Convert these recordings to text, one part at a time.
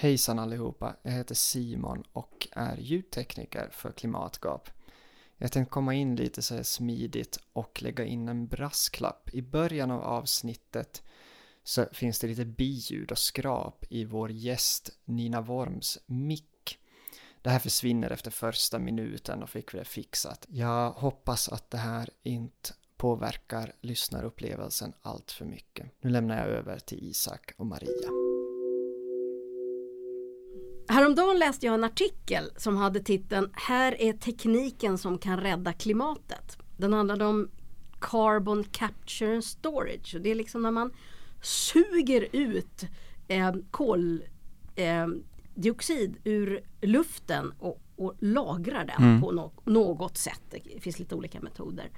Hejsan allihopa, jag heter Simon och är ljudtekniker för Klimatgap. Jag tänkte komma in lite så här smidigt och lägga in en brasklapp. I början av avsnittet så finns det lite biljud och skrap i vår gäst Nina Worms mick. Det här försvinner efter första minuten och fick vi det fixat. Jag hoppas att det här inte påverkar lyssnarupplevelsen allt för mycket. Nu lämnar jag över till Isak och Maria. Häromdagen läste jag en artikel som hade titeln Här är tekniken som kan rädda klimatet. Den handlade om Carbon Capture and Storage. Det är liksom när man suger ut eh, koldioxid eh, ur luften och, och lagrar den mm. på no något sätt. Det finns lite olika metoder.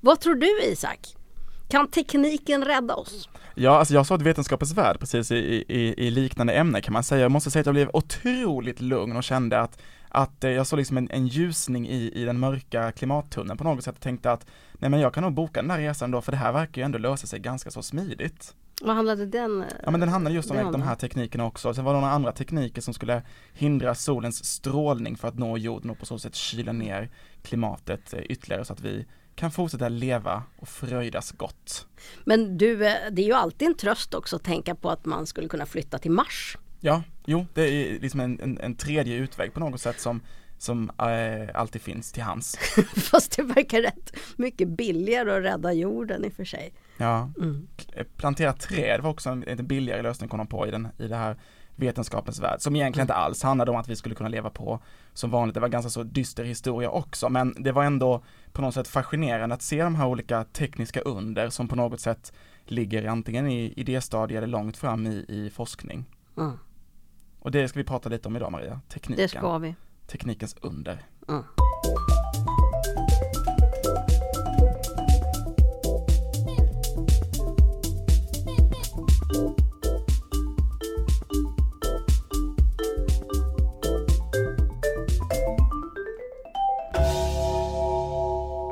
Vad tror du Isak? Kan tekniken rädda oss? Ja, alltså jag såg Vetenskapens Värld precis i, i, i, liknande ämne kan man säga. Jag måste säga att jag blev otroligt lugn och kände att, att eh, jag såg liksom en, en ljusning i, i den mörka klimattunneln på något sätt och tänkte att nej men jag kan nog boka den där resan då för det här verkar ju ändå lösa sig ganska så smidigt. Vad handlade den? Ja men den handlade just om de här teknikerna också. Sen var det några andra tekniker som skulle hindra solens strålning för att nå jorden och på så sätt kyla ner klimatet eh, ytterligare så att vi kan fortsätta leva och fröjdas gott. Men du, eh, det är ju alltid en tröst också att tänka på att man skulle kunna flytta till Mars. Ja, jo, det är liksom en, en, en tredje utväg på något sätt som som äh, alltid finns till hands. Fast det verkar rätt mycket billigare att rädda jorden i och för sig. Ja, mm. Plantera träd var också en lite billigare lösning kom de på i, den, i det här vetenskapens värld, som egentligen inte alls handlade om att vi skulle kunna leva på som vanligt. Det var ganska så dyster historia också, men det var ändå på något sätt fascinerande att se de här olika tekniska under som på något sätt ligger antingen i idéstadie eller långt fram i, i forskning. Mm. Och det ska vi prata lite om idag Maria, tekniken. Det ska vi. Teknikens under. Mm.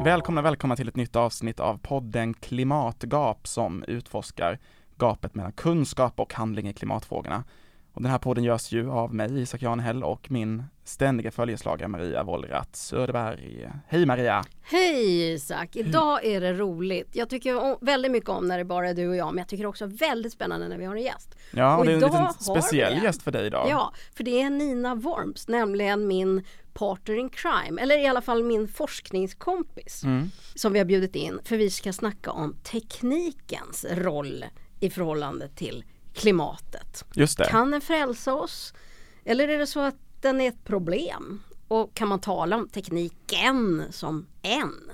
Välkomna, välkomna till ett nytt avsnitt av podden Klimatgap som utforskar gapet mellan kunskap och handling i klimatfrågorna. Och den här podden görs ju av mig, Isak Janhäll, och min ständiga följeslagare Maria Wollratz Söderberg. Hej Maria! Hej Isak! Idag är det roligt. Jag tycker väldigt mycket om när det bara är du och jag, men jag tycker också väldigt spännande när vi har en gäst. Ja, och, det är en liten speciell gäst för dig idag. Ja, för det är Nina Worms, nämligen min partner in crime, eller i alla fall min forskningskompis mm. som vi har bjudit in för vi ska snacka om teknikens roll i förhållande till klimatet. Just det. Kan den frälsa oss? Eller är det så att den är ett problem? Och kan man tala om tekniken som en?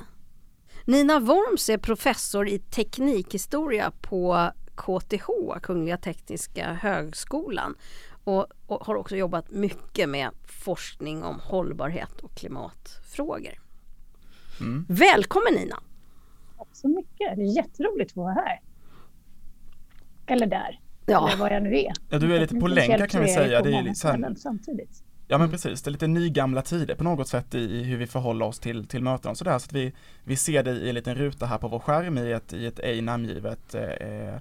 Nina Worms är professor i teknikhistoria på KTH, Kungliga Tekniska Högskolan och, och, har också jobbat mycket med forskning om hållbarhet och klimatfrågor. Mm. Välkommen Nina! Tack så mycket, det är jätteroligt att vara här. Eller där, ja. eller var jag nu är. Ja, du är lite på länka kan vi säga. Det är liksom... samtidigt. Ja men precis, det är lite nygamla tider på något sätt i, i hur vi förhåller oss till, till möten och sådär. Så att vi, vi ser det i en liten ruta här på vår skärm i ett, i ett ej namngivet eh,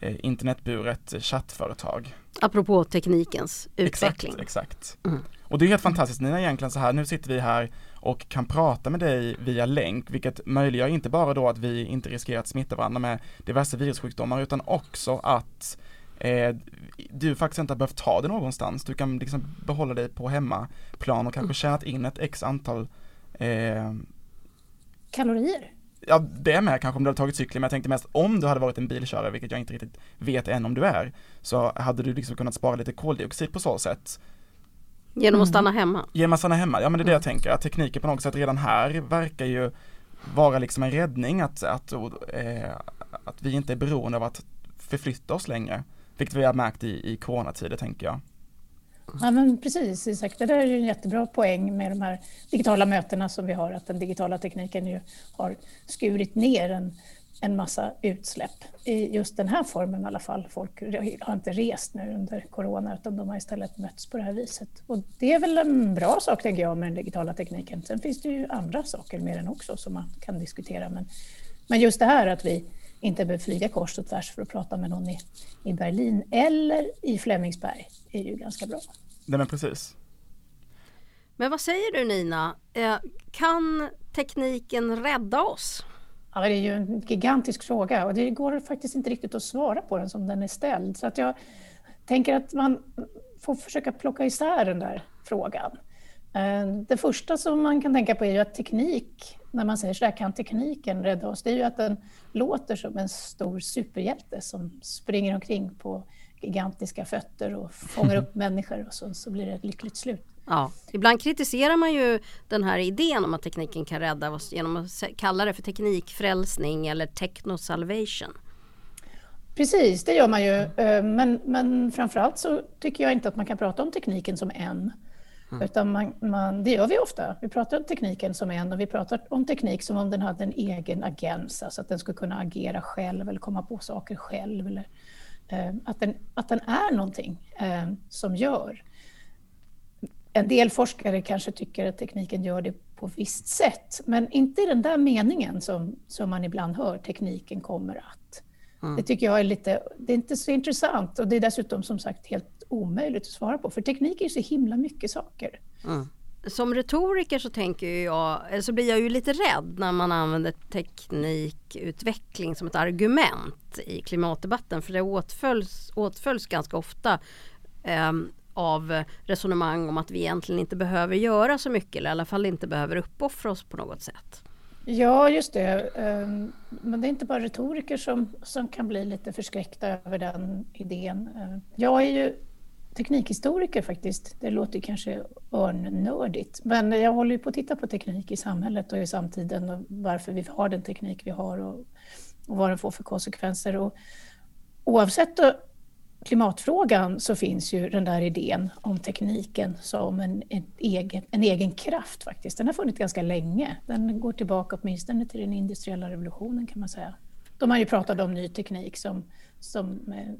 eh, internetburet chattföretag. Apropå teknikens utveckling. Exakt, exakt. Mm. Och det är helt fantastiskt Nina egentligen så här, nu sitter vi här och kan prata med dig via länk, vilket möjliggör inte bara då att vi inte riskerar att smitta varandra med diverse virussjukdomar, utan också att eh, du faktiskt inte har behövt ta det någonstans. Du kan liksom behålla dig på hemmaplan och kanske mm. tjänat in ett x antal eh, kalorier ja det med kanske om du hade tagit cykeln, men jag tänkte mest om du hade varit en bilkörare, vilket jag inte riktigt vet än om du är, så hade du liksom kunnat spara lite koldioxid på så sätt. Genom att stanna hemma? Genom att stanna hemma, ja men det är det jag tänker, att tekniken på något sätt redan här verkar ju vara liksom en räddning att, att, eh, att vi inte är beroende av att förflytta oss längre, vilket vi har märkt i, i coronatider tänker jag. Ja, men precis Isak, det där är ju en jättebra poäng med de här digitala mötena som vi har, att den digitala tekniken ju har skurit ner en, en massa utsläpp. I just den här formen i alla fall. Folk har inte rest nu under corona utan de har istället mötts på det här viset. Och det är väl en bra sak tänker jag med den digitala tekniken. Sen finns det ju andra saker med den också som man kan diskutera. Men, men just det här att vi inte behöver flyga kors och tvärs för att prata med någon i, i Berlin eller i Flemingsberg är ju ganska bra. Nej men precis. Men vad säger du Nina? Eh, kan tekniken rädda oss? Ja, det är ju en gigantisk fråga och det går faktiskt inte riktigt att svara på den som den är ställd. Så att jag tänker att man får försöka plocka isär den där frågan. Eh, det första som man kan tänka på är ju att teknik, när man säger så där, kan tekniken rädda oss? Det är ju att den låter som en stor superhjälte som springer omkring på gigantiska fötter och fångar upp människor och så, så blir det ett lyckligt slut. Ja, ibland kritiserar man ju den här idén om att tekniken kan rädda oss genom att kalla det för teknikfrälsning eller technosalvation. Precis, det gör man ju. Eh, men, men framförallt så tycker jag inte att man kan prata om tekniken som en. Mm. Utan man, man, det gör vi ofta. Vi pratar om tekniken som en och vi pratar om teknik som om den hade en egen agens, alltså att den skulle kunna agera själv eller komma på saker själv. Eller, eh, att, den, att den är någonting eh, som gör. En del forskare kanske tycker att tekniken gör det på visst sätt, men inte i den där meningen som, som man ibland hör, tekniken kommer att. Mm. Det tycker jag är lite, det är inte så intressant och det är dessutom som sagt helt omöjligt att svara på, för teknik är ju så himla mycket saker. Mm. Som retoriker så tänker jag, så blir jag ju lite rädd när man använder teknikutveckling som ett argument i klimatdebatten, för det åtföljs, åtföljs ganska ofta eh, av resonemang om att vi egentligen inte behöver göra så mycket eller i alla fall inte behöver uppoffra oss på något sätt. Ja, just det. Ehm, men det är inte bara retoriker som, som kan bli lite förskräckta över den idén. Ehm, jag är ju teknikhistoriker faktiskt. Det låter kanske örnnördigt, men jag håller ju på att titta på teknik i samhället och i samtiden och varför vi har den teknik vi har och, och vad den får för konsekvenser. Och oavsett klimatfrågan så finns ju den där idén om tekniken som en, en, egen, en egen kraft faktiskt. Den har funnits ganska länge. Den går tillbaka åtminstone till den industriella revolutionen kan man säga. De har ju pratat om ny teknik som, som eh,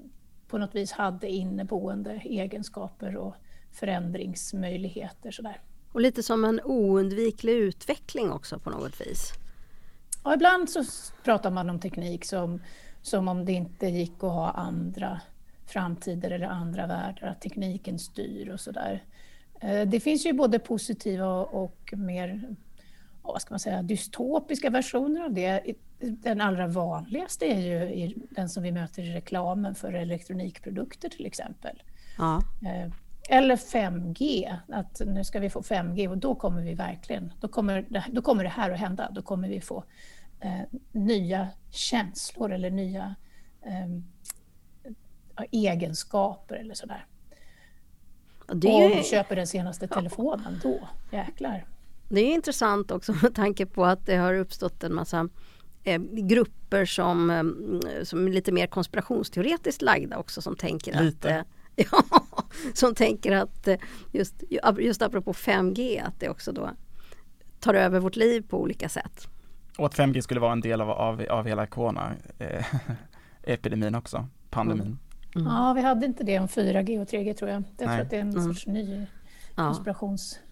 på något vis hade inneboende egenskaper och förändringsmöjligheter. Sådär. Och lite som en oundviklig utveckling också på något vis? Ja, ibland så pratar man om teknik som, som om det inte gick att ha andra framtider eller andra världar, att tekniken styr och sådär. Eh, det finns ju både positiva och mer vad ska man säga, dystopiska versioner av det. Den allra vanligaste är ju den som vi möter i reklamen för elektronikprodukter till exempel. Ja. Eh, eller 5G, att nu ska vi få 5G och då kommer vi verkligen, då kommer det, då kommer det här att hända. Då kommer vi få eh, nya känslor eller nya eh, egenskaper eller sådär. Det är. Om du köper den senaste telefonen, då jäklar. Det är intressant också med tanke på att det har uppstått en massa eh, grupper som, eh, som är lite mer konspirationsteoretiskt lagda också som tänker lite. att eh, Ja, som tänker att eh, just, just apropå 5G att det också då tar över vårt liv på olika sätt. Och att 5G skulle vara en del av, av, av hela corona-epidemin eh, också, pandemin. Mm. Mm. Ja, vi hade inte det om 4G och 3G tror jag. Jag tror att det är en mm. sorts ny konspirationsteoretisk ja.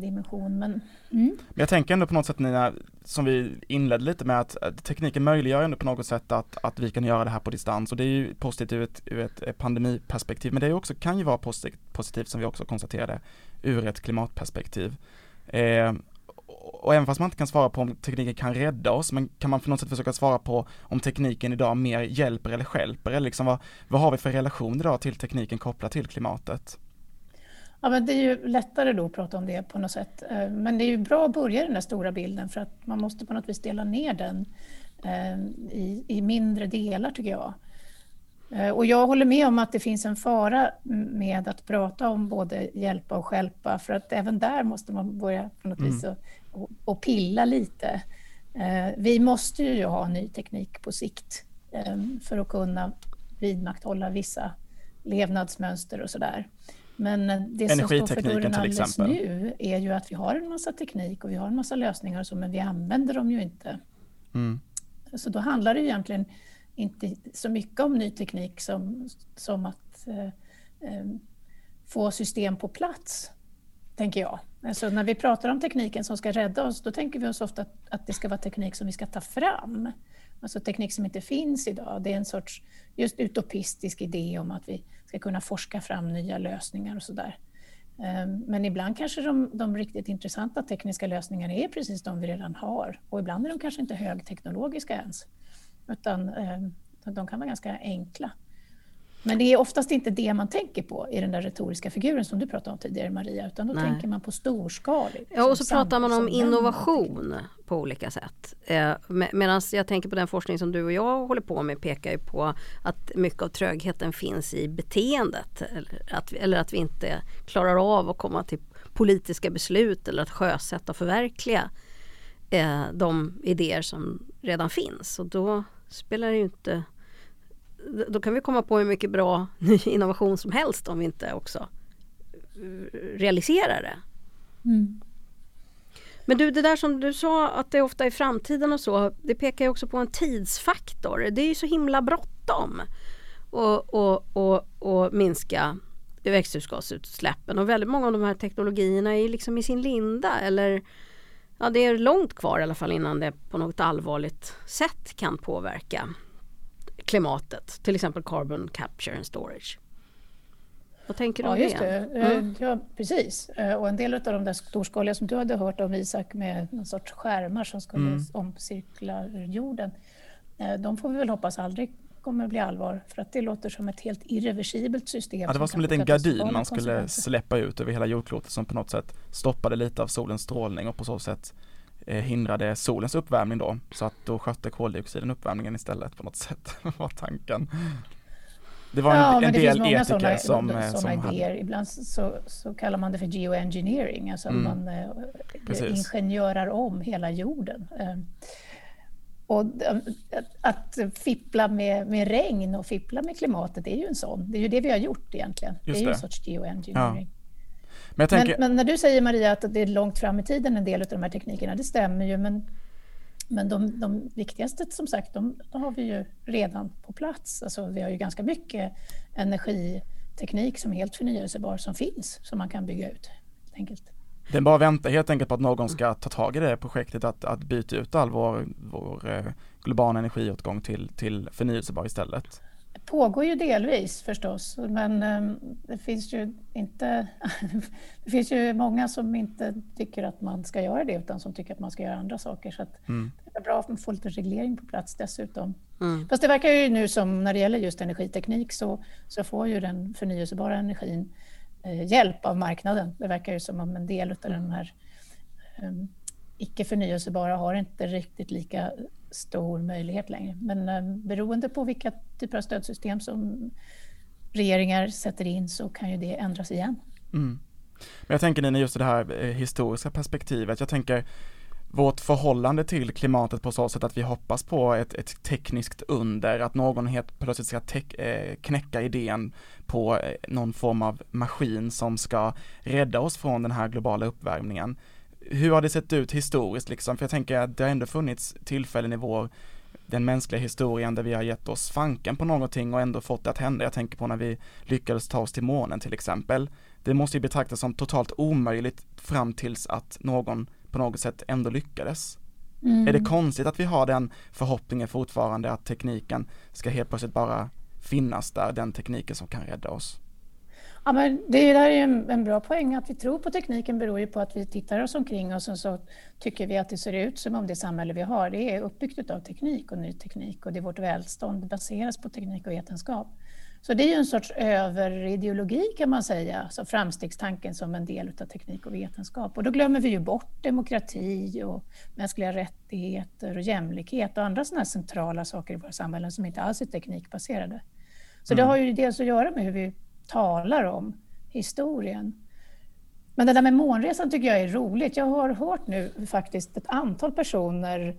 Dimension. Men, mm. men jag tänker ändå på något sätt Nina, som vi inledde lite med att tekniken möjliggör ändå på något sätt att, att vi kan göra det här på distans och det är ju positivt ur ett, ur ett pandemiperspektiv men det är också, kan ju vara positivt som vi också konstaterade ur ett klimatperspektiv. Eh, och även fast man inte kan svara på om tekniken kan rädda oss, men kan man på något sätt försöka svara på om tekniken idag mer hjälper eller skälper, eller liksom vad, vad har vi för relation idag till tekniken kopplat till klimatet? Ja, men det är ju lättare då att prata om det på något sätt. Eh, men det är ju bra att börja i den där stora bilden för att man måste på något vis dela ner den eh, i, i mindre delar tycker jag. Eh, och jag håller med om att det finns en fara med att prata om både hjälpa och skälpa för att även där måste man börja på något mm. vis och, och pilla lite. Vi måste ju ha ny teknik på sikt för att kunna vidmakthålla vissa levnadsmönster och sådär. Men det som står för dörren alldeles nu är ju att vi har en massa teknik och vi har en massa lösningar och så, men vi använder dem ju inte. Mm. Så då handlar det egentligen inte så mycket om ny teknik som, som att eh, eh, få system på plats, tänker jag. Alltså när vi pratar om tekniken som ska rädda oss, då tänker vi oss ofta att, att det ska vara teknik som vi ska ta fram. Alltså teknik som inte finns idag. Det är en sorts just utopistisk idé om att vi ska kunna forska fram nya lösningar och sådär. där. men ibland kanske de, de, riktigt intressanta tekniska lösningarna är precis de vi redan har. Och ibland är de kanske inte högteknologiska ens. Utan ehm, de kan vara ganska enkla. Men det är oftast inte det man tänker på i den där retoriska figuren som du pratade om tidigare Maria, utan då Nej. tänker man på storskaligt. Ja, och så pratar man om innovation på olika sätt. Eh, med, Medan jag tänker på den forskning som du och jag håller på med pekar ju på att mycket av trögheten finns i beteendet. Eller att, eller att vi inte klarar av att komma till politiska beslut eller att sjösätta och förverkliga eh, de idéer som redan finns. Och då spelar det ju inte då kan vi komma på hur mycket bra ny innovation som helst om vi inte också eh, realiserar det. Mm. Men du, det där som du sa att det ofta är framtiden och så, det pekar ju också på en tidsfaktor. Det är ju så himla bråttom att och, och, och minska växthusgasutsläppen och väldigt många av de här teknologierna är liksom i sin linda eller ja, det är långt kvar i alla fall innan det på något allvarligt sätt kan påverka klimatet, till exempel carbon capture and storage. Vad tänker du ja, om just det? det. Eh, mm. Ja, precis. Eh, och en del av de där storskaliga som du hade hört om Isak med någon sorts skärmar som skulle mm. omcirkla jorden. Eh, de får vi väl hoppas aldrig kommer bli allvar för att det låter som ett helt irreversibelt system. Ja, det var som, som en liten gardin man skulle släppa ut över hela jordklotet som på något sätt stoppade lite av solens strålning och på så sätt hindrade solens uppvärmning då. Så att då skötte koldioxiden uppvärmningen istället på något sätt, var tanken. Det var en, ja, en del etiker såna, som, sådana som idéer. Hade... Ibland så, så, kallar man det för geoengineering, alltså mm. man eh, ingenjörar om hela jorden. Eh, och eh, att fippla med, med regn och fippla med klimatet, det är ju en sån. Det är ju det vi har gjort egentligen. Just det är ju en sorts geoengineering. Ja. Men, tänker... men, men, när du säger Maria att det är långt fram i tiden en del av de här teknikerna, det stämmer ju. Men, men de, de viktigaste som sagt, de, de, har vi ju redan på plats. Alltså, vi har ju ganska mycket energiteknik som är helt förnyelsebar som finns, som man kan bygga ut. Enkelt. Den bara väntar helt enkelt på att någon ska ta tag i det projektet att, att byta ut all vår, vår eh, globala energiåtgång till, till förnyelsebar istället pågår ju delvis förstås, men ehm, det finns ju inte... det finns ju många som inte tycker att man ska göra det, utan som tycker att man ska göra andra saker. Så mm. det är bra att får lite reglering på plats dessutom. Mm. Fast det verkar ju nu som när det gäller just energiteknik så, så får ju den förnyelsebara energin eh, hjälp av marknaden. Det verkar ju som om en del av den här eh, icke förnyelsebara har inte riktigt lika stor möjlighet längre. Men eh, beroende på vilka typer av stödsystem som regeringar sätter in så kan ju det ändras igen. Mm. Men jag tänker Nina, just det här eh, historiska perspektivet. Jag tänker vårt förhållande till klimatet på så sätt att vi hoppas på ett, ett tekniskt under, att någon helt plötsligt ska eh, knäcka idén på eh, någon form av maskin som ska rädda oss från den här globala uppvärmningen hur har det sett ut historiskt liksom? För jag tänker att det har ändå funnits tillfällen i vår, den mänskliga historien där vi har gett oss fanken på någonting och ändå fått det att hända. Jag tänker på när vi lyckades ta oss till månen till exempel. Det måste ju betraktas som totalt omöjligt fram tills att någon på något sätt ändå lyckades. Mm. Är det konstigt att vi har den förhoppningen fortfarande att tekniken ska helt plötsligt bara finnas där, den tekniken som kan rädda oss? Ja, men det där är en, en, bra poäng. Att vi tror på tekniken beror ju på att vi tittar oss omkring oss och så tycker vi att det ser ut som om det samhälle vi har det är uppbyggt av teknik och ny teknik och det är vårt välstånd baseras på teknik och vetenskap. Så det är ju en sorts överideologi kan man säga, alltså framstegstanken som en del av teknik och vetenskap. Och då glömmer vi ju bort demokrati och mänskliga rättigheter och jämlikhet och andra sådana centrala saker i våra samhällen som inte alls är teknikbaserade. Så mm. det har ju dels att göra med hur vi talar om historien. Men det där med månresan tycker jag är roligt. Jag har hört nu faktiskt ett antal personer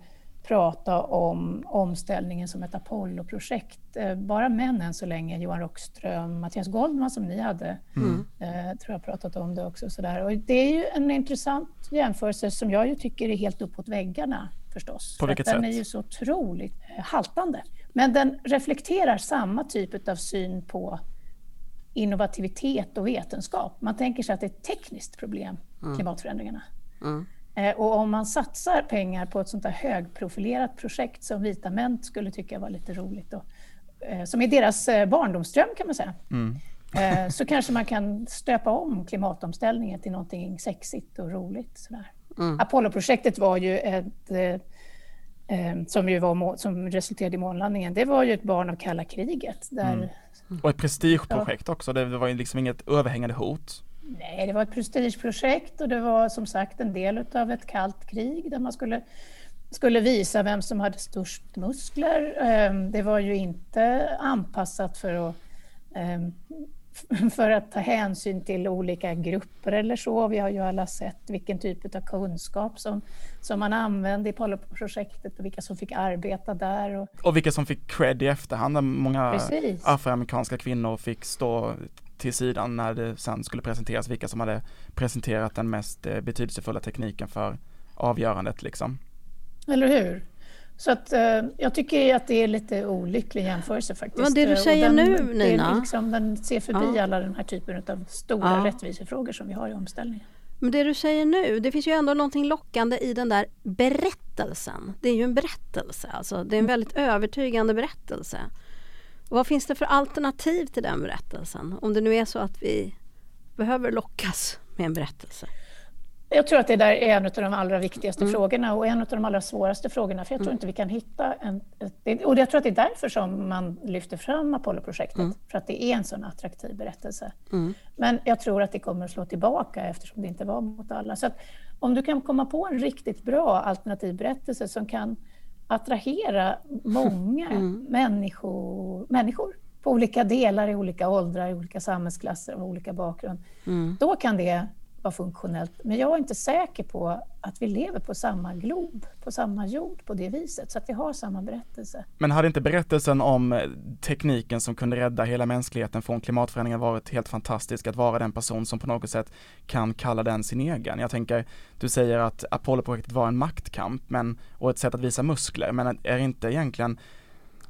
prata om omställningen som ett Apollo-projekt. Eh, bara män än så länge. Johan Rockström, Mattias Goldman som ni hade, mm. eh, tror jag pratat om det också. Sådär. Och det är ju en intressant jämförelse som jag ju tycker är helt uppåt väggarna förstås. På vilket den sätt? Den är ju så otroligt eh, haltande. Men den reflekterar samma typ av syn på innovativitet och vetenskap. Man tänker sig att det är ett tekniskt problem, mm. klimatförändringarna. Mm. Eh, och om man satsar pengar på ett sånt här högprofilerat projekt som Vitament skulle tycka var lite roligt, då, eh, som är deras eh, barndomsdröm kan man säga, Mm. så kanske man kan stöpa om klimatomställningen till någonting sexigt och roligt. Sådär. Mm. Apollo-projektet var ju ett som, ju var, som resulterade i månlandningen, det var ju ett barn av kalla kriget. Där, Mm. Och ett prestigeprojekt också, det var ju liksom inget överhängande hot. Nej, det var ett prestigeprojekt och det var som sagt en del av ett kallt krig där man skulle, skulle visa vem som hade störst muskler. Ehm, Det var ju inte anpassat för att, ehm, för att ta hänsyn till olika grupper eller så. Vi har ju alla sett vilken typ av kunskap som, som man använde i Apollo-projektet och vilka som fick arbeta där. Och, Och vilka som fick cred i efterhand, många Precis. afroamerikanska kvinnor fick stå till sidan när det sen skulle presenteras vilka som hade presenterat den mest eh, betydelsefulla tekniken för avgörandet liksom. Eller hur? Så att, eh, jag tycker att det är lite olycklig jämförelse faktiskt. Men det du Eh, och säger den, nu, Nina. Liksom, den ser förbi Ja. alla den här typen av stora Ja. rättvisefrågor som vi har i omställningen. Men det du säger nu, det finns ju ändå någonting lockande i den där berättelsen. Det är ju en berättelse, alltså. det är en väldigt övertygande berättelse. Vad finns det för alternativ till den berättelsen? Om det nu är så att vi behöver lockas med en berättelse. Jag tror att det där är en av de allra viktigaste Mm. frågorna och en av de allra svåraste frågorna, för jag tror inte vi kan hitta en... Ett, och jag tror att det är därför som man lyfter fram Apollo-projektet, för att det är en sån attraktiv berättelse. Mm. Men jag tror att det kommer att slå tillbaka eftersom det inte var mot alla. Så om du kan komma på en riktigt bra alternativ berättelse som kan attrahera många människor, människor på olika delar, i olika åldrar, i olika samhällsklasser och olika bakgrund, då kan det vara funktionellt. Men jag är inte säker på att vi lever på samma glob, på samma jord på det viset, så att vi har samma berättelse. Men hade inte berättelsen om eh, tekniken som kunde rädda hela mänskligheten från klimatförändringar varit helt fantastisk att vara den person som på något sätt kan kalla den sin egen? Jag tänker, du säger att Apollo-projektet var en maktkamp men, och ett sätt att visa muskler, men är inte egentligen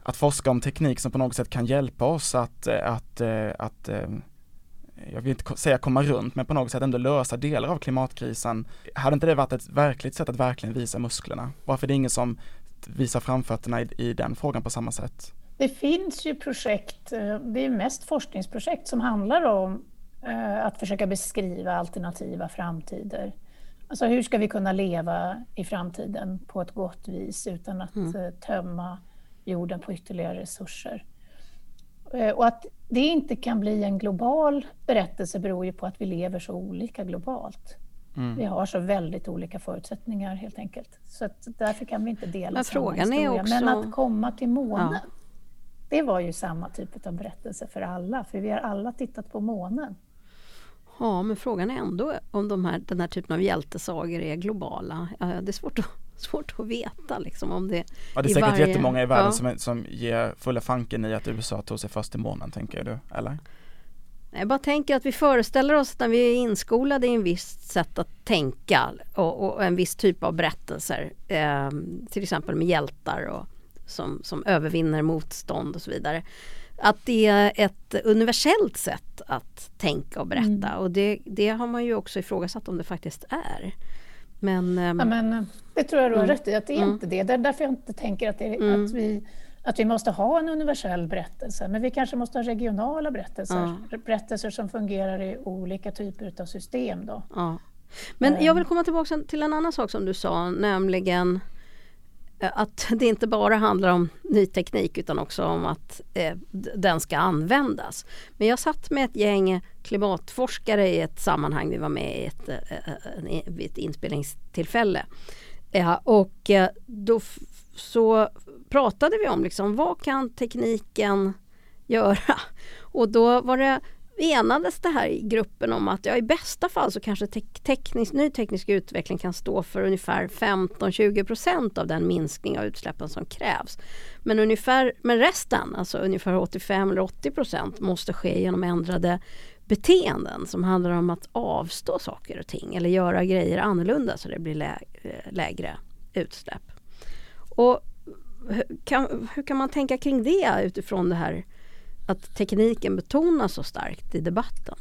att forska om teknik som på något sätt kan hjälpa oss att, eh, att, eh, att, att jag vill inte säga komma runt, men på något sätt ändå lösa delar av klimatkrisen. Hade inte det varit ett verkligt sätt att verkligen visa musklerna? Varför är det ingen som visar framfötterna i, i den frågan på samma sätt? Det finns ju projekt, eh, det är mest forskningsprojekt som handlar om eh, att försöka beskriva alternativa framtider. Alltså hur ska vi kunna leva i framtiden på ett gott vis utan att eh, tömma jorden på ytterligare resurser. Eh, Och att det inte kan bli en global berättelse beror ju på att vi lever så olika globalt. Vi har så väldigt olika förutsättningar helt enkelt. Så att därför kan vi inte dela Men samma frågan är också- Men att komma till månen, Ja. det var ju samma typ av berättelse för alla, för vi har alla tittat på månen. Ja, men frågan är ändå om de här, den här typen av hjältesagor är globala. Det är svårt att, svårt att veta liksom om det Ja, det är i säkert varje- jättemånga i världen Ja. som, som ger fulla fanken i att USA tog sig först till månen, tänker du, eller? Jag bara tänker att vi föreställer oss att när vi är inskolade i en viss sätt att tänka och, och en viss typ av berättelser, eh, till exempel med hjältar och, som, som övervinner motstånd och så vidare. Att det är ett universellt sätt att tänka och berätta och det, det har man ju också ifrågasatt om det faktiskt är. Men, ehm, Ja, men eh, det tror jag du har Mm. rätt i, att det är Mm. inte det. Det är därför jag inte tänker att, det, Mm. att, vi, att vi måste ha en universell berättelse, men vi kanske måste ha regionala berättelser. Berättelser som fungerar i olika typer av system. Då. Men jag vill komma tillbaka till en annan sak som du sa, nämligen Eh, att det inte bara handlar om ny teknik utan också om att eh, den ska användas. Men jag satt med ett gäng klimatforskare i ett sammanhang, vi var med i ett, eh, eh, eh vid ett inspelningstillfälle. Eh, och då så pratade vi om liksom, vad kan tekniken göra? Och då var det enades det här i gruppen om att ja, i bästa fall så kanske te teknisk, ny teknisk utveckling kan stå för ungefär 15-20% av den minskning av utsläppen som krävs. Men, ungefär, men resten, alltså ungefär 85 eller 80% måste ske genom ändrade beteenden som handlar om att avstå saker och ting eller göra grejer annorlunda så det blir lä- eh, lägre utsläpp. Och hur kan, hur kan man tänka kring det utifrån det här att tekniken betonas så starkt i debatten?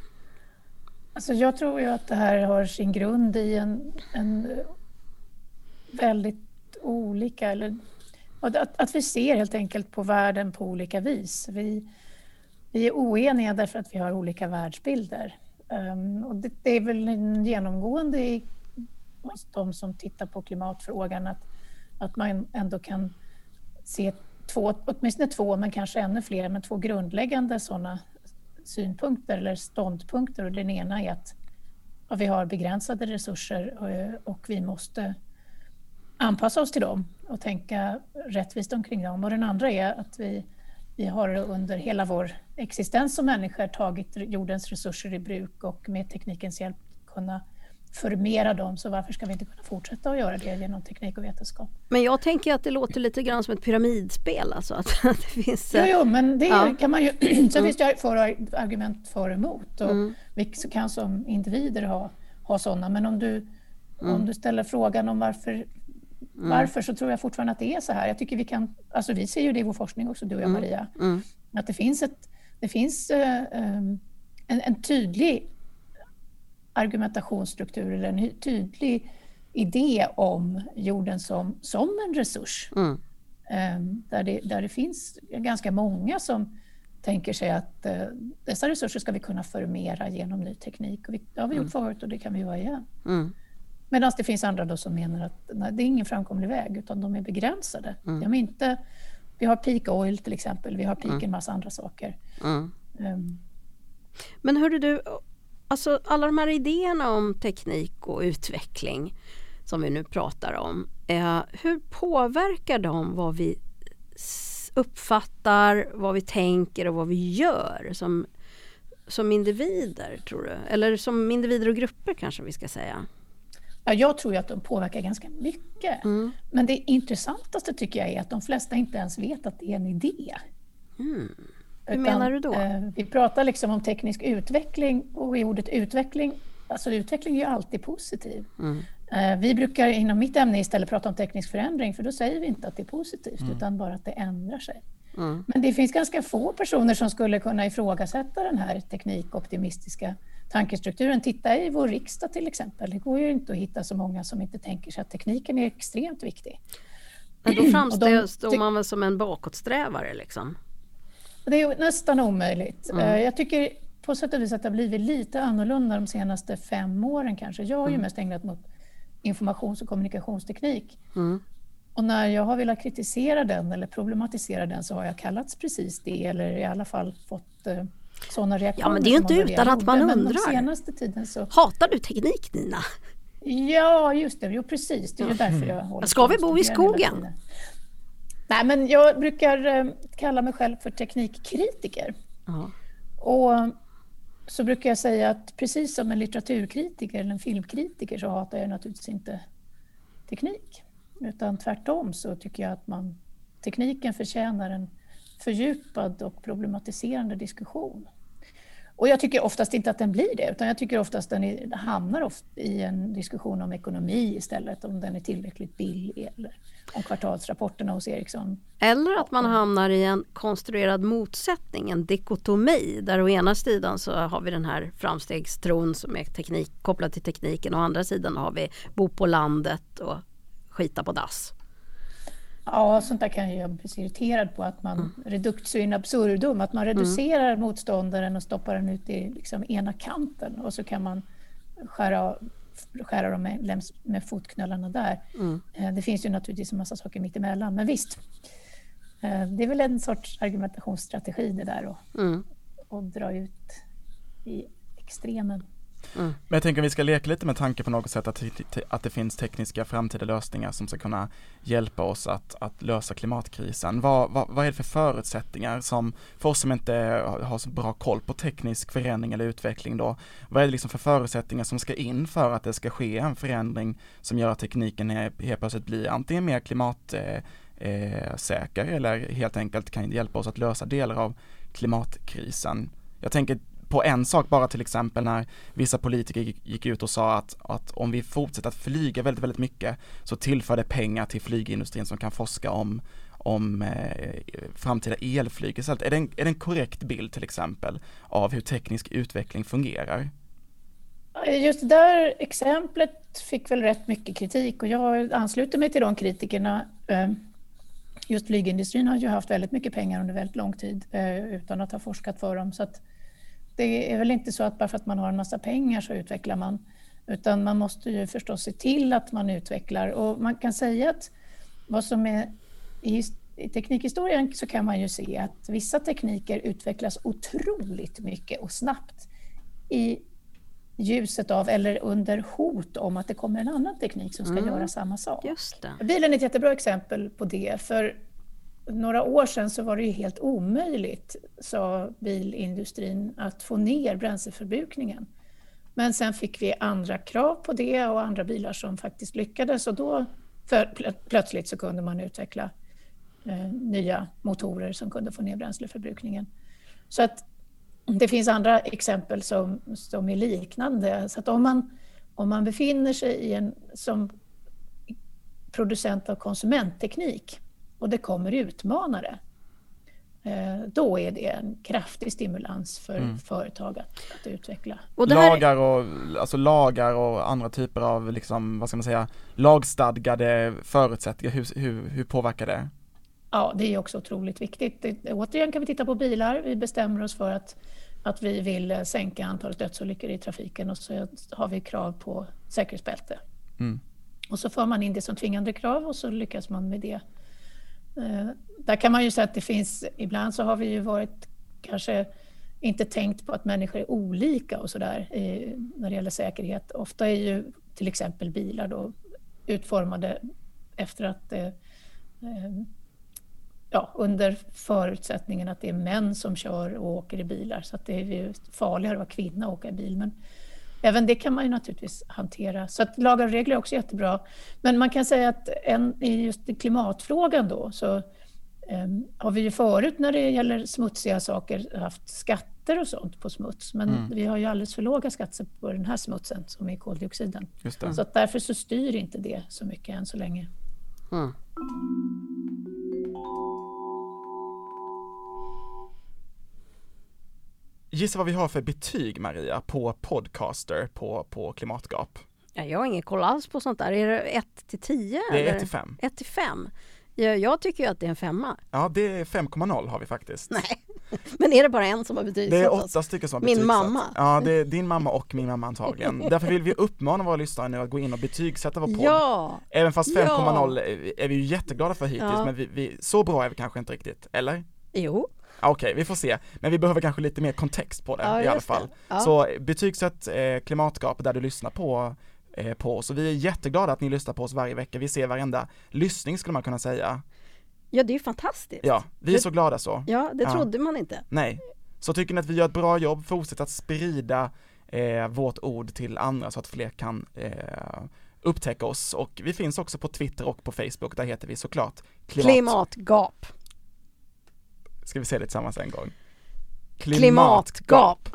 Alltså jag tror ju att det här har sin grund i en, en väldigt olika. Eller, att, att vi ser helt enkelt på världen på olika vis. Vi, vi är oeniga därför att vi har olika världsbilder. Um, och det, det, är väl en genomgående i, hos de som tittar på klimatfrågan att, att man ändå kan se två, åtminstone två, men kanske ännu fler, men två grundläggande sådana synpunkter eller ståndpunkter. Och den ena är att ja, vi har begränsade resurser och, och vi måste anpassa oss till dem och tänka rättvist omkring dem. Och den andra är att vi, vi har under hela vår existens som människor tagit jordens resurser i bruk och med teknikens hjälp kunna förmera dem, så varför ska vi inte kunna fortsätta att göra det genom teknik och vetenskap? Men jag tänker att det låter lite grann som ett pyramidspel alltså. Att, att det finns, jo, jo, men det ja. kan man ju, så mm. finns det för argument för och emot och mm. vi kan som individer ha, ha sådana, men om du, mm. om du ställer frågan om varför Mm. Varför så tror jag fortfarande att det är så här. Jag tycker vi kan, alltså vi ser ju det i vår forskning också, du och jag mm. Maria, mm. att det finns, ett, det finns uh, um, en, en, tydlig argumentationsstruktur eller en tydlig idé om jorden som, som en resurs. Mm. Um, där, det, där det finns ganska många som tänker sig att uh, dessa resurser ska vi kunna förmera genom ny teknik. Och vi, det har vi gjort mm. förut och det kan vi göra igen. Mm. Medan det finns andra då som menar att nej, det är ingen framkomlig väg utan de är begränsade. Mm. De är inte, vi har peak oil till exempel, vi har peak mm. en massa andra saker. Mm. Um. Men hörde du, alltså alla de här idéerna om teknik och utveckling som vi nu pratar om. Eh, hur påverkar de vad vi uppfattar, vad vi tänker och vad vi gör som, som individer tror du? Eller som individer och grupper kanske vi ska säga? Ja, jag tror att de påverkar ganska mycket. Mm. Men det intressantaste tycker jag är att de flesta inte ens vet att det är en idé. Mm. Hur menar du då? Eh, vi pratar liksom om teknisk utveckling och i ordet utveckling, alltså utveckling är ju alltid positiv. Mm. Eh, vi brukar inom mitt ämne istället prata om teknisk förändring för då säger vi inte att det är positivt mm. utan bara att det ändrar sig. Mm. Men det finns ganska få personer som skulle kunna ifrågasätta den här teknikoptimistiska tankestrukturen. Titta i vår riksdag till exempel. Det går ju inte att hitta så många som inte tänker sig att tekniken är extremt viktig. Men då framstår man väl som en bakåtsträvare liksom? Det är nästan omöjligt. Mm. Eh, jag tycker på sätt och vis att det har blivit lite annorlunda de senaste fem åren kanske. Jag har ju mm. mest ägnat mot informations och kommunikationsteknik. Mm. Och när jag har velat kritisera den eller problematisera den så har jag kallats precis det eller i alla fall fått eh, sådana reaktioner. Ja men det är ju inte utan att man undrar. senaste tiden så... Hatar du teknik Nina? Ja just det, jo precis. Det är ju därför jag håller Ska vi bo i skogen? Nej men jag brukar eh, kalla mig själv för teknikkritiker. Aha. Och så brukar jag säga att precis som en litteraturkritiker eller en filmkritiker så hatar jag naturligtvis inte teknik. Utan tvärtom så tycker jag att man, tekniken förtjänar en fördjupad och problematiserande diskussion. Och jag tycker oftast inte att den blir det, utan jag tycker oftast den är, hamnar oft i en diskussion om ekonomi istället, om den är tillräckligt billig eller om kvartalsrapporterna hos Ericsson. Eller att man hamnar i en konstruerad motsättning, en dikotomi, där å ena sidan så har vi den här framstegstron som är teknik, kopplad till tekniken, och å andra sidan har vi bo på landet och skita på dass. Ja, sånt där kan jag bli irriterad på, att man mm. reductio in absurdum, att man reducerar mm. motståndaren och stoppar den ut i liksom ena kanten och så kan man skära, skära dem med, med fotknölarna där. Mm. Eh, det finns ju naturligtvis en massa saker mittemellan, men visst. Eh, det är väl en sorts argumentationsstrategi det där och, mm. och dra ut i extremen. Mm. Men jag tänker att vi ska leka lite med tanke på något sätt att, att det finns tekniska framtida lösningar som ska kunna hjälpa oss att, att lösa klimatkrisen. Vad, vad, vad är det för förutsättningar som, för oss som inte har så bra koll på teknisk förändring eller utveckling då, vad är det liksom för förutsättningar som ska in för att det ska ske en förändring som gör att tekniken helt plötsligt blir antingen mer klimatsäker eh, eh, eller helt enkelt kan hjälpa oss att lösa delar av klimatkrisen. Jag tänker på en sak bara till exempel när vissa politiker gick, ut och sa att, att om vi fortsätter att flyga väldigt, väldigt mycket så tillför det pengar till flygindustrin som kan forska om om eh, framtida elflyg istället. Är det, en, är det en korrekt bild till exempel av hur teknisk utveckling fungerar? Just det där exemplet fick väl rätt mycket kritik och jag ansluter mig till de kritikerna. Ehm, just flygindustrin har ju haft väldigt mycket pengar under väldigt lång tid eh, utan att ha forskat för dem. Så att det är väl inte så att bara för att man har en massa pengar så utvecklar man. Utan man måste ju förstås se till att man utvecklar. Och man kan säga att vad som är i, i teknikhistorien så kan man ju se att vissa tekniker utvecklas otroligt mycket och snabbt i ljuset av eller under hot om att det kommer en annan teknik som ska mm. göra samma sak. Bilen är ett jättebra exempel på det. För några år sedan så var det ju helt omöjligt, sa bilindustrin, att få ner bränsleförbrukningen. Men sen fick vi andra krav på det och andra bilar som faktiskt lyckades och då för, plötsligt så kunde man utveckla eh, nya motorer som kunde få ner bränsleförbrukningen. Så att det finns andra exempel som, som är liknande. Så att om man, om man befinner sig i en, som producent av konsumentteknik och det kommer utmanare, eh, då är det en kraftig stimulans för mm. företag att, att utveckla. Och här... lagar, och, alltså lagar och andra typer av, liksom, vad ska man säga, lagstadgade förutsättningar, hur, hur, hur påverkar det? Ja, det är också otroligt viktigt. Det, återigen kan vi titta på bilar. Vi bestämmer oss för att, att vi vill eh, sänka antalet dödsolyckor i trafiken och så har vi krav på säkerhetsbälte. Mm. Och så för man in det som tvingande krav och så lyckas man med det. Eh, där kan man ju säga att det finns, ibland så har vi ju varit kanske inte tänkt på att människor är olika och sådär när det gäller säkerhet. Ofta är ju till exempel bilar då utformade efter att eh, eh, ja, under förutsättningen att det är män som kör och åker i bilar. Så att det är ju farligare att vara kvinna och åka i bil. Men även det kan man ju naturligtvis hantera. Så att lagar och regler är också jättebra. Men man kan säga att en, i just klimatfrågan då så um, har vi ju förut när det gäller smutsiga saker haft skatter och sånt på smuts. Men mm. vi har ju alldeles för låga skatter på den här smutsen som är koldioxiden. Så att därför så styr inte det så mycket än så länge. Mm. Gissa vad vi har för betyg Maria på Podcaster på, på Klimatgap? Ja, jag har ingen koll alls på sånt där. Är det 1 till 10? Det är 1 till 5. 1 till 5. Jag, jag tycker ju att det är en femma. Ja, det är 5,0 har vi faktiskt. Nej, men är det bara en som har betygsatt Det är åtta stycken som har betygsatt. Min mamma. Ja, det är din mamma och min mamma antagligen. Därför vill vi uppmana våra lyssnare nu att gå in och betygsätta vår podd. Ja! Även fast 5,0 ja. är vi ju jätteglada för hittills, ja. men vi, vi, så bra är vi kanske inte riktigt, eller? Jo. Okej, okay, vi får se. Men vi behöver kanske lite mer kontext på det ja, i alla fall. Ja. Så betygsätt eh, Klimatgap där du lyssnar på eh, på oss och vi är jätteglada att ni lyssnar på oss varje vecka. Vi ser varenda lyssning skulle man kunna säga. Ja, det är fantastiskt. Ja, vi är så glada så. Ja, det trodde man inte. Nej. Så tycker ni att vi gör ett bra jobb, fortsätt att sprida eh, vårt ord till andra så att fler kan eh, upptäcka oss och vi finns också på Twitter och på Facebook, där heter vi såklart Klimat. Klimatgap. Ska vi säga det tillsammans en gång? Klimatgap.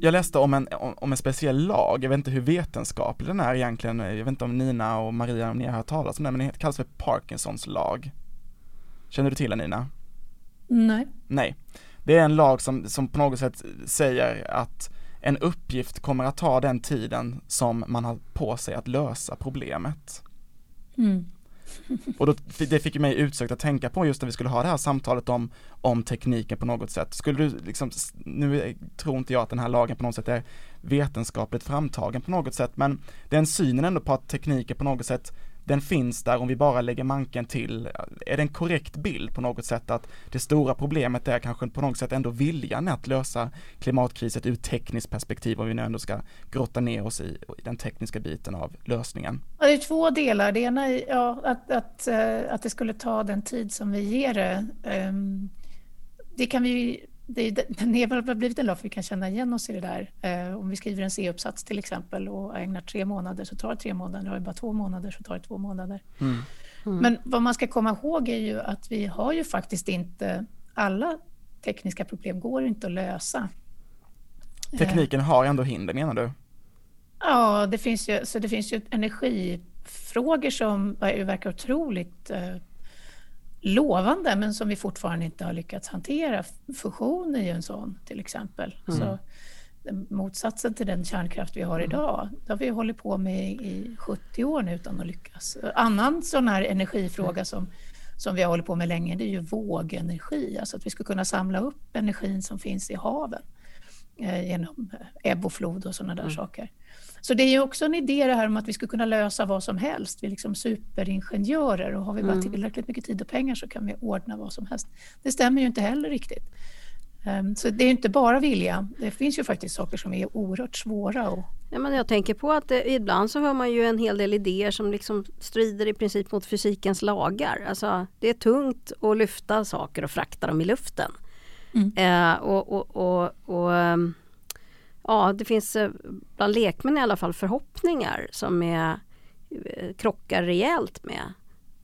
Jag läste om en, om en speciell lag, jag vet inte hur vetenskaplig den är egentligen, jag vet inte om Nina och Maria, om ni har hört talas om den, men den kallas för Parkinsons lag. Känner du till den Nina? Nej. Nej. Det är en lag som, som på något sätt säger att en uppgift kommer att ta den tiden som man har på sig att lösa problemet. Mm. Och då, det fick ju mig utsökt att tänka på just när vi skulle ha det här samtalet om, om tekniken på något sätt. Skulle du liksom, nu tror inte jag att den här lagen på något sätt är vetenskapligt framtagen på något sätt, men den synen ändå på att tekniken på något sätt den finns där om vi bara lägger manken till. Är det en korrekt bild på något sätt att det stora problemet är kanske på något sätt ändå viljan att lösa klimatkrisen ur tekniskt perspektiv om vi nu ändå ska grotta ner oss i, den tekniska biten av lösningen? Ja, det är två delar. Det ena är ja, att, att, eh, att det skulle ta den tid som vi ger det. Ehm, det kan vi det, den har blivit en lag för vi kan känna igen oss i det där. Eh, om vi skriver en C-uppsats till exempel och ägnar tre månader så tar det tre månader. Har vi bara två månader så tar det två månader. Mm. Mm. Men vad man ska komma ihåg är ju att vi har ju faktiskt inte alla tekniska problem går inte att lösa. Tekniken har ändå hinder menar du? Ja, det finns ju, så det finns ju energifrågor som verkar otroligt eh, lovande men som vi fortfarande inte har lyckats hantera. Fusion är ju en sån till exempel. Mm. Så, motsatsen till den kärnkraft vi har idag. Det har vi hållit på med i 70 år nu utan att lyckas. Annan sån här energifråga som, som vi har hållit på med länge det är ju vågenergi, alltså att vi ska kunna samla upp energin som finns i haven eh, genom ebb och flod och sådana där mm. saker. Så det är ju också en idé det här om att vi ska kunna lösa vad som helst. Vi är liksom superingenjörer och har vi bara mm. tillräckligt mycket tid och pengar så kan vi ordna vad som helst. Det stämmer ju inte heller riktigt. Ehm, så det är inte bara vilja. Det finns ju faktiskt saker som är oerhört svåra. Och... Ja, men jag tänker på att det, ibland så hör man ju en hel del idéer som liksom strider i princip mot fysikens lagar. Alltså, det är tungt att lyfta saker och frakta dem i luften. Mm. Eh, och, och, och, och ehm, ja, det finns eh, bland lekmän i alla fall förhoppningar som är, eh, krockar rejält med,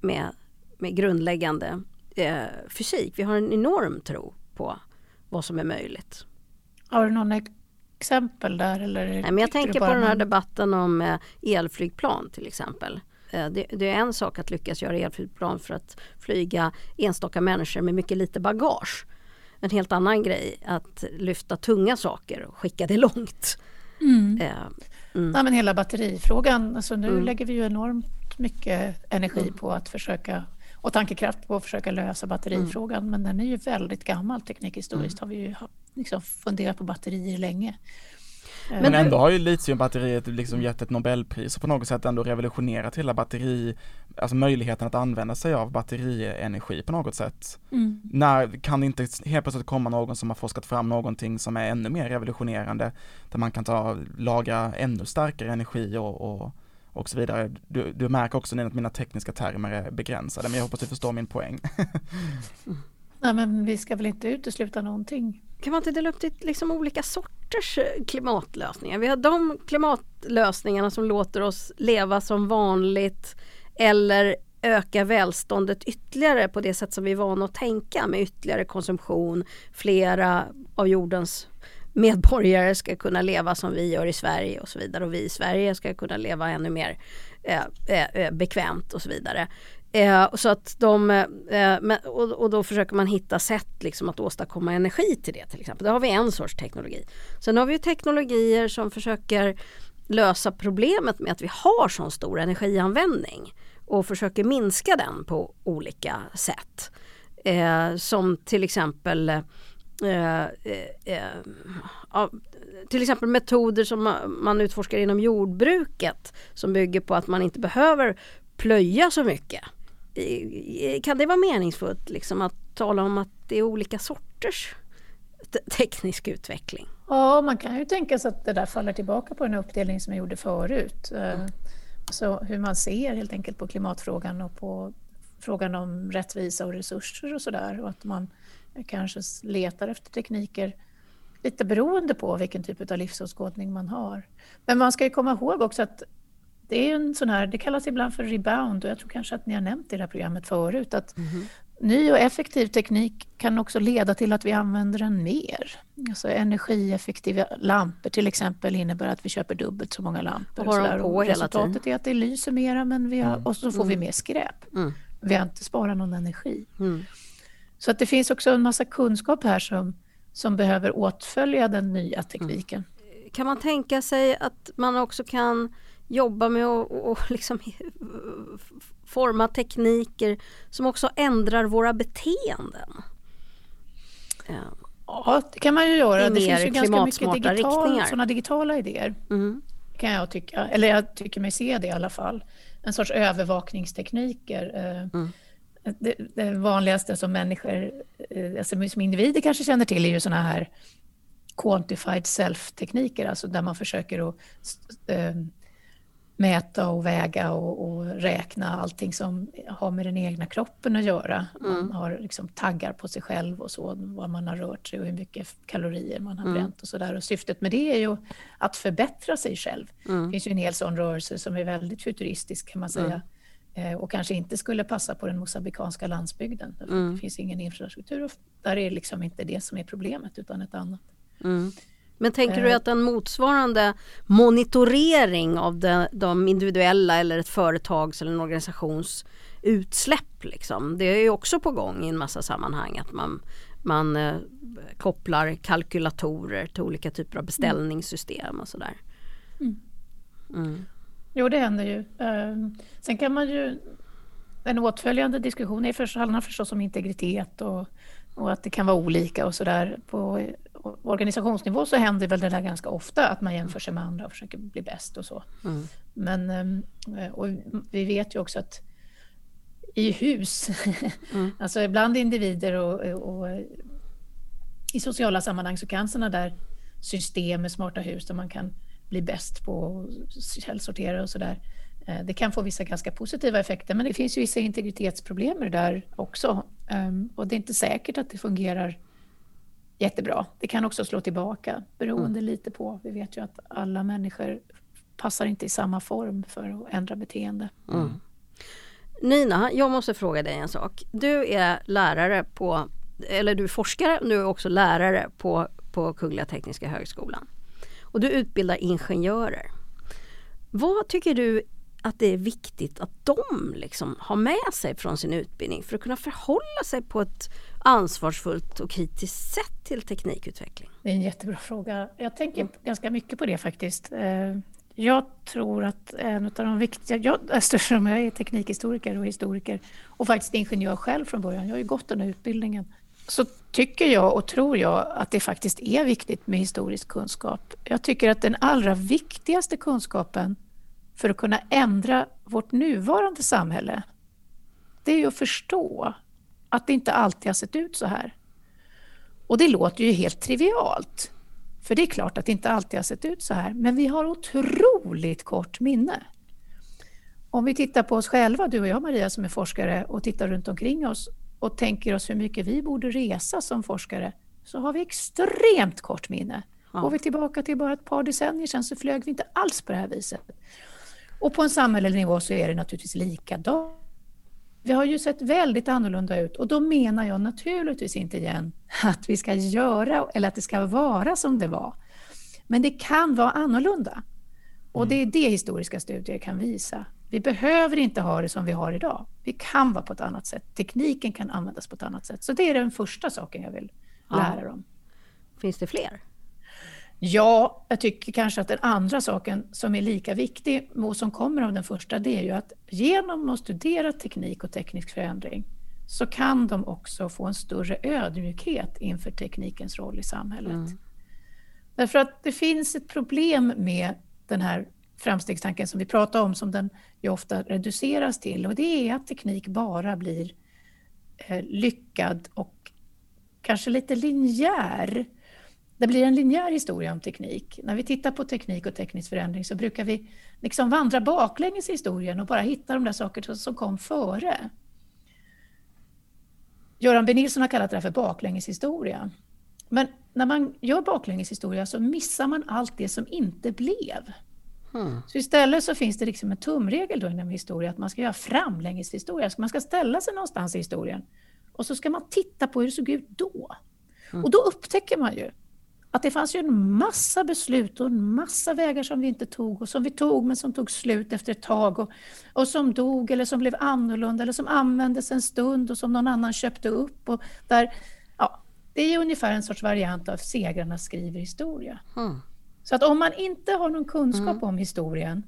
med, med grundläggande eh, fysik. Vi har en enorm tro på vad som är möjligt. Har du någon exempel där? Eller Nej, men jag tänker på den här debatten om eh, elflygplan till exempel. Eh, det, det, är en sak att lyckas göra elflygplan för att flyga enstaka människor med mycket lite bagage. En helt annan grej att lyfta tunga saker och skicka det långt. Mm. Eh, mm. Ja, men hela batterifrågan, alltså nu mm. lägger vi ju enormt mycket energi mm. på att försöka och tankekraft på att försöka lösa batterifrågan. Mm. Men den är ju väldigt gammal teknikhistoriskt. Mm. har vi ju liksom funderat på batterier länge. Men, men ändå har ju litiumbatteriet liksom gett ett nobelpris och på något sätt ändå revolutionerat hela batteri, alltså möjligheten att använda sig av batterienergi på något sätt. Mm. När kan det inte helt plötsligt komma någon som har forskat fram någonting som är ännu mer revolutionerande, där man kan ta, lagra ännu starkare energi och, och och så vidare. Du, du märker också att mina tekniska termer är begränsade, men jag hoppas du förstår min poäng. Nej, men vi ska väl inte utesluta någonting. Kan man inte dela upp det liksom olika sorters eh, klimatlösningar? Vi har de klimatlösningarna som låter oss leva som vanligt eller öka välståndet ytterligare på det sätt som vi är vana att tänka med ytterligare konsumtion, flera av jordens medborgare ska kunna leva som vi gör i Sverige och så vidare och vi i Sverige ska kunna leva ännu mer eh, eh, eh bekvämt och så vidare. Eh, så att de, eh, och, och, då försöker man hitta sätt liksom att åstadkomma energi till det till exempel. Där har vi en sorts teknologi. Sen har vi teknologier som försöker lösa problemet med att vi har så stor energianvändning och försöker minska den på olika sätt. Eh, som till exempel Eh, eh, eh ja, till exempel metoder som man utforskar inom jordbruket som bygger på att man inte behöver plöja så mycket. Kan det vara meningsfullt liksom, att tala om att det är olika sorters teknisk utveckling? Ja, man kan ju tänka sig att det där faller tillbaka på den uppdelning som jag gjorde förut. Mm. Så hur man ser helt enkelt på klimatfrågan och på frågan om rättvisa och resurser och sådär. Och att man kanske letar efter tekniker lite beroende på vilken typ av livsåskådning man har. Men man ska ju komma ihåg också att det är en sån här, det kallas ibland för rebound och jag tror kanske att ni har nämnt i det här programmet förut att mm. ny och effektiv teknik kan också leda till att vi använder den mer. Alltså energieffektiva lampor till exempel innebär att vi köper dubbelt så många lampor. Och på hela resultatet är att det lyser mera men vi har, mm. och så får vi mm. mer skräp. Mm. Vi har inte sparat någon energi. Mm. Så att det finns också en massa kunskap här som, som behöver åtfölja den nya tekniken. Kan man tänka sig att man också kan jobba med att och liksom forma tekniker som också ändrar våra beteenden? Ja, det kan man ju göra. Det finns ju ganska mycket digital, sådana digitala idéer. Mm. Kan jag tycka. Eller jag tycker mig se det i alla fall. En sorts övervakningstekniker. Eh, mm det, det, vanligaste som människor, eh, alltså som individer kanske känner till är ju sådana här quantified self-tekniker, alltså där man försöker att äh, mäta och väga och, och, räkna allting som har med den egna kroppen att göra. Mm. Man har liksom taggar på sig själv och så, vad man har rört sig och hur mycket kalorier man har mm. bränt och sådär. Och syftet med det är ju att förbättra sig själv. Mm. Det finns ju en hel sån rörelse som är väldigt futuristisk kan man säga mm. Eh, och kanske inte skulle passa på den mosambikanska landsbygden. Mm. Det finns ingen infrastruktur och där är liksom inte det som är problemet utan ett annat. Mm. Men tänker du eh. att en motsvarande monitorering av de, de, individuella eller ett företags eller en organisations utsläpp liksom, det är ju också på gång i en massa sammanhang att man man eh, kopplar kalkylatorer till olika typer av beställningssystem och sådär. Mm. Mm. Jo, det händer ju. Ehm, sen kan man ju... En åtföljande diskussion är för, handlar förstås om integritet och, och att det kan vara olika och sådär. På organisationsnivå så händer väl det där ganska ofta att man jämför sig med andra och försöker bli bäst och så. Mm. Men ehm, och vi vet ju också att i hus, mm. alltså bland individer och, och, i sociala sammanhang så kan sådana där system med smarta hus där man kan bli bäst på källsortera och sådär. Eh, det kan få vissa ganska positiva effekter men det finns ju vissa integritetsproblem med det där också. Ehm, och det är inte säkert att det fungerar jättebra. Det kan också slå tillbaka beroende mm. lite på. Vi vet ju att alla människor passar inte i samma form för att ändra beteende. Mm. Nina, jag måste fråga dig en sak. Du är lärare på, eller du är forskare, du är också lärare på, på Kungliga Tekniska Högskolan. Och du utbildar ingenjörer. Vad tycker du att det är viktigt att de liksom har med sig från sin utbildning för att kunna förhålla sig på ett ansvarsfullt och kritiskt sätt till teknikutveckling? Det är en jättebra fråga. Jag tänker mm. ganska mycket på det faktiskt. Eh, jag tror att en av de viktiga, jag, eftersom jag är teknikhistoriker och historiker och faktiskt ingenjör själv från början, jag har ju gått den här utbildningen, så tycker jag och tror jag att det faktiskt är viktigt med historisk kunskap. Jag tycker att den allra viktigaste kunskapen för att kunna ändra vårt nuvarande samhälle, det är ju att förstå att det inte alltid har sett ut så här. Och det låter ju helt trivialt. För det är klart att det inte alltid har sett ut så här, men vi har otroligt kort minne. Om vi tittar på oss själva, du och jag Maria som är forskare, och tittar runt omkring oss och tänker oss hur mycket vi borde resa som forskare, så har vi extremt kort minne. Ja. Går vi tillbaka till bara ett par decennier sedan så flög vi inte alls på det här viset. Och på en samhällelig nivå så är det naturligtvis likadant. Vi har ju sett väldigt annorlunda ut och då menar jag naturligtvis inte igen att vi ska göra eller att det ska vara som det var. Men det kan vara annorlunda. Och mm. det är det historiska studier kan visa. Vi behöver inte ha det som vi har idag. Vi kan vara på ett annat sätt. Tekniken kan användas på ett annat sätt. Så det är den första saken jag vill lära dem. Finns det fler? Ja, jag tycker kanske att den andra saken som är lika viktig och som kommer av den första, det är ju att genom att studera teknik och teknisk förändring så kan de också få en större ödmjukhet inför teknikens roll i samhället. Mm. Därför att det finns ett problem med den här framstegstanken som vi pratar om, som den ju ofta reduceras till, och det är att teknik bara blir eh, lyckad och kanske lite linjär det blir en linjär historia om teknik. När vi tittar på teknik och teknisk förändring så brukar vi liksom vandra baklänges i historien och bara hitta de där sakerna som kom före. Göran B Nilsson har kallat det för baklängeshistoria. Men när man gör baklängeshistoria så missar man allt det som inte blev. Hmm. Så istället så finns det liksom en tumregel då inom historia att man ska göra framlängeshistoria. Man ska ställa sig någonstans i historien och så ska man titta på hur det såg ut då. Hmm. Och då upptäcker man ju att det fanns ju en massa beslut och en massa vägar som vi inte tog och som vi tog men som tog slut efter ett tag och, och som dog eller som blev annorlunda eller som användes en stund och som någon annan köpte upp. Och där, ja, det är ungefär en sorts variant av segrarna skriver historia. Mm. Så att om man inte har någon kunskap mm. om historien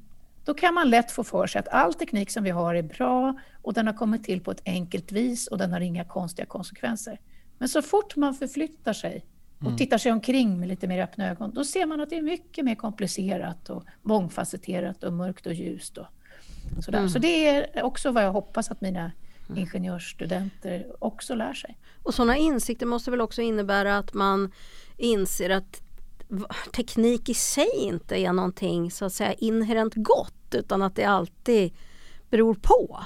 då kan man lätt få för sig att all teknik som vi har är bra och den har kommit till på ett enkelt vis och den har inga konstiga konsekvenser. Men så fort man förflyttar sig och mm. tittar sig omkring med lite mer öppna ögon, då ser man att det är mycket mer komplicerat och mångfacetterat och mörkt och ljust. Och sådär. Mm. Så det är också vad jag hoppas att mina mm. ingenjörsstudenter också lär sig. Och sådana insikter måste väl också innebära att man inser att teknik i sig inte är någonting så att säga inherent gott utan att det alltid beror på.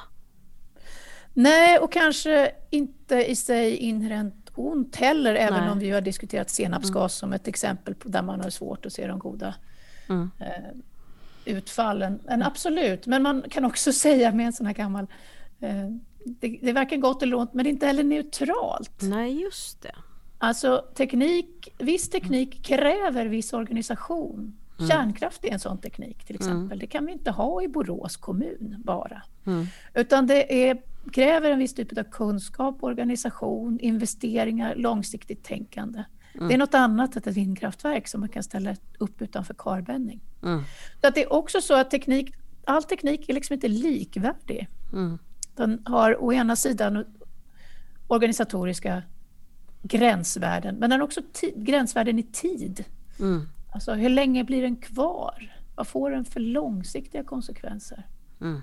Nej, och kanske inte i sig inherent ont heller, även Nej. om vi har diskuterat senapsgas mm. som ett exempel på där man har svårt att se de goda mm. eh, utfallen. Men absolut, men man kan också säga med en sån här gammal eh, det, det verkar gott eller ont, men det är inte heller neutralt. Nej, just det. Alltså teknik, viss teknik kräver viss organisation. Mm. Kärnkraft är en sån teknik till mm. exempel. Mm. Det kan vi inte ha i Borås kommun bara. Mm. Utan det är kräver en viss typ av kunskap, organisation, investeringar, långsiktigt tänkande. Mm. Det är något annat än ett vindkraftverk som man kan ställa upp utanför karbänning. Mm. Så att det är också så att teknik, all teknik är liksom inte likvärdig. Mm. Den har å ena sidan organisatoriska gränsvärden, men den har också gränsvärden i tid. Mm. Alltså hur länge blir den kvar? Vad får den för långsiktiga konsekvenser? Mm.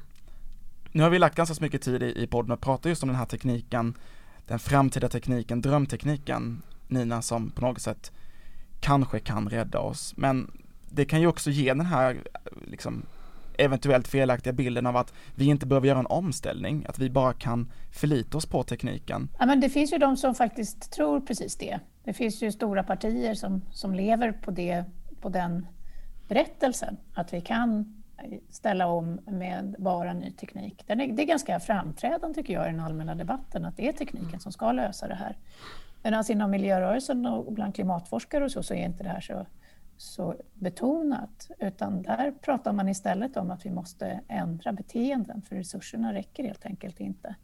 Nu har vi lagt ganska så mycket tid i, i podden och prata just om den här tekniken, den framtida tekniken, drömtekniken, Nina, som på något sätt kanske kan rädda oss. Men det kan ju också ge den här liksom, eventuellt felaktiga bilden av att vi inte behöver göra en omställning, att vi bara kan förlita oss på tekniken. Ja, men det finns ju de som faktiskt tror precis det. Det finns ju stora partier som, som lever på, det, på den berättelsen, att vi kan ställa om med bara ny teknik. Det är, det är ganska framträdande tycker jag i den allmänna debatten, att det är tekniken som ska lösa det här. Medan alltså, inom miljörörelsen och bland klimatforskare och så, så är inte det här så så betonat, utan där pratar man istället om att vi måste ändra beteenden för resurserna räcker helt enkelt inte.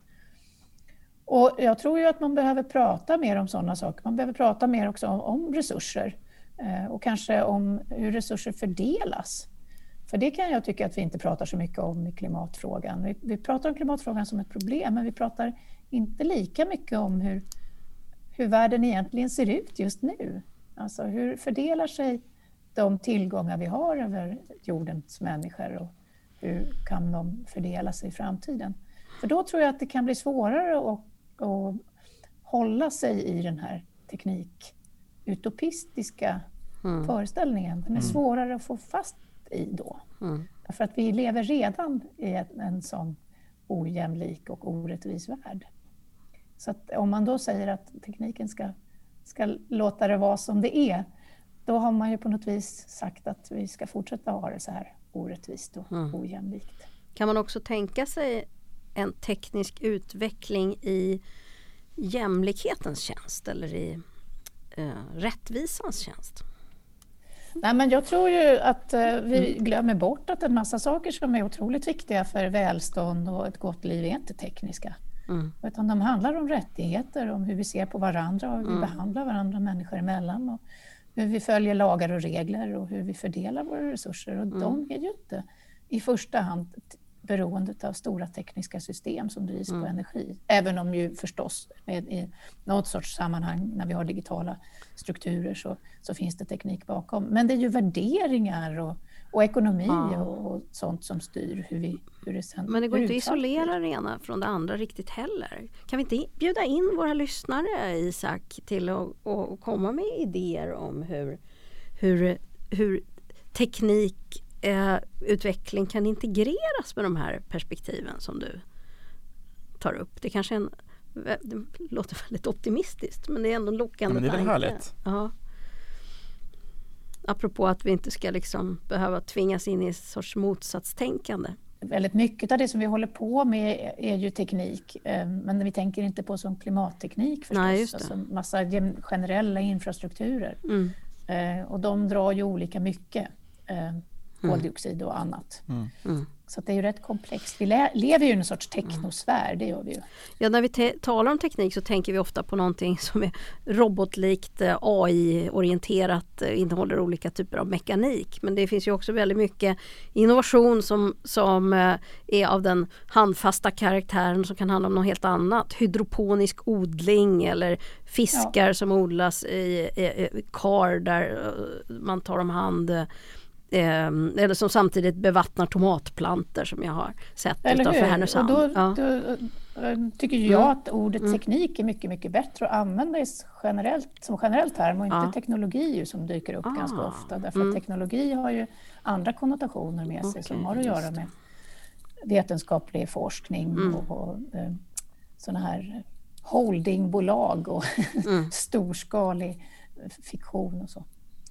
Och jag tror ju att man behöver prata mer om sådana saker. Man behöver prata mer också om, om resurser eh, och kanske om hur resurser fördelas. För det kan jag tycka att vi inte pratar så mycket om i klimatfrågan. Vi, vi pratar om klimatfrågan som ett problem, men vi pratar inte lika mycket om hur, hur världen egentligen ser ut just nu. Alltså hur fördelar sig de tillgångar vi har över jordens människor och hur kan de fördela sig i framtiden? För då tror jag att det kan bli svårare att, att hålla sig i den här teknikutopistiska mm. föreställningen. Den är mm. svårare att få fast i då. Mm. För att vi lever redan i en, en sån ojämlik och orättvis värld. Så om man då säger att tekniken ska, ska låta det vara som det är, då har man ju på något vis sagt att vi ska fortsätta ha det så här orättvist och mm. ojämlikt. Kan man också tänka sig en teknisk utveckling i jämlikhetens tjänst eller i eh, rättvisans tjänst? Nej, men jag tror ju att eh, vi mm. glömmer bort att en massa saker som är otroligt viktiga för välstånd och ett gott liv är inte tekniska. Mm. Utan de handlar om rättigheter, om hur vi ser på varandra och hur vi mm. behandlar varandra människor emellan. Och hur vi följer lagar och regler och hur vi fördelar våra resurser. Och mm. de är ju inte i första hand beroendet av stora tekniska system som drivs mm. på energi. Även om ju förstås med, i något sorts sammanhang när vi har digitala strukturer så, så finns det teknik bakom. Men det är ju värderingar och och ekonomi ja. och, sånt som styr hur, vi, hur det sen Men det går inte att isolera det ena från det andra riktigt heller. Kan vi inte bjuda in våra lyssnare Isak till att, att komma med idéer om hur, hur, hur teknik eh, utveckling kan integreras med de här perspektiven som du tar upp. Det kanske är en, det låter väldigt optimistiskt men det är ändå en lockande ja, men det är väl härligt. Ja. Apropå att vi inte ska liksom behöva tvingas in i ett sorts motsatstänkande. Väldigt mycket av det som vi håller på med är ju teknik, eh, men vi tänker inte på som klimatteknik förstås. Nej, just det. Alltså massa generella infrastrukturer. Mm. Eh, och de drar ju olika mycket eh, koldioxid och annat. Mm. Mm. Så det är ju rätt komplext. Vi lever ju i en sorts teknosfär, det gör vi ju. Ja, när vi talar om teknik så tänker vi ofta på någonting som är robotlikt, eh, AI-orienterat, eh, innehåller olika typer av mekanik. Men det finns ju också väldigt mycket innovation som, som eh, är av den handfasta karaktären som kan handla om något helt annat. Hydroponisk odling eller fiskar ja. som odlas i, i, i kar där man tar om hand Eh, eller som samtidigt bevattnar tomatplanter som jag har sett eller utanför hur? Härnösand. Och då, ja. då, eh, tycker jag mm. att ordet mm. teknik är mycket, mycket bättre att använda generellt, som generell term och inte ja. teknologi som dyker upp ah. ganska ofta. Därför mm. att teknologi har ju andra konnotationer med sig okay, som har att göra med vetenskaplig forskning mm. och, och eh, sådana här holdingbolag och mm. storskalig fiktion och så.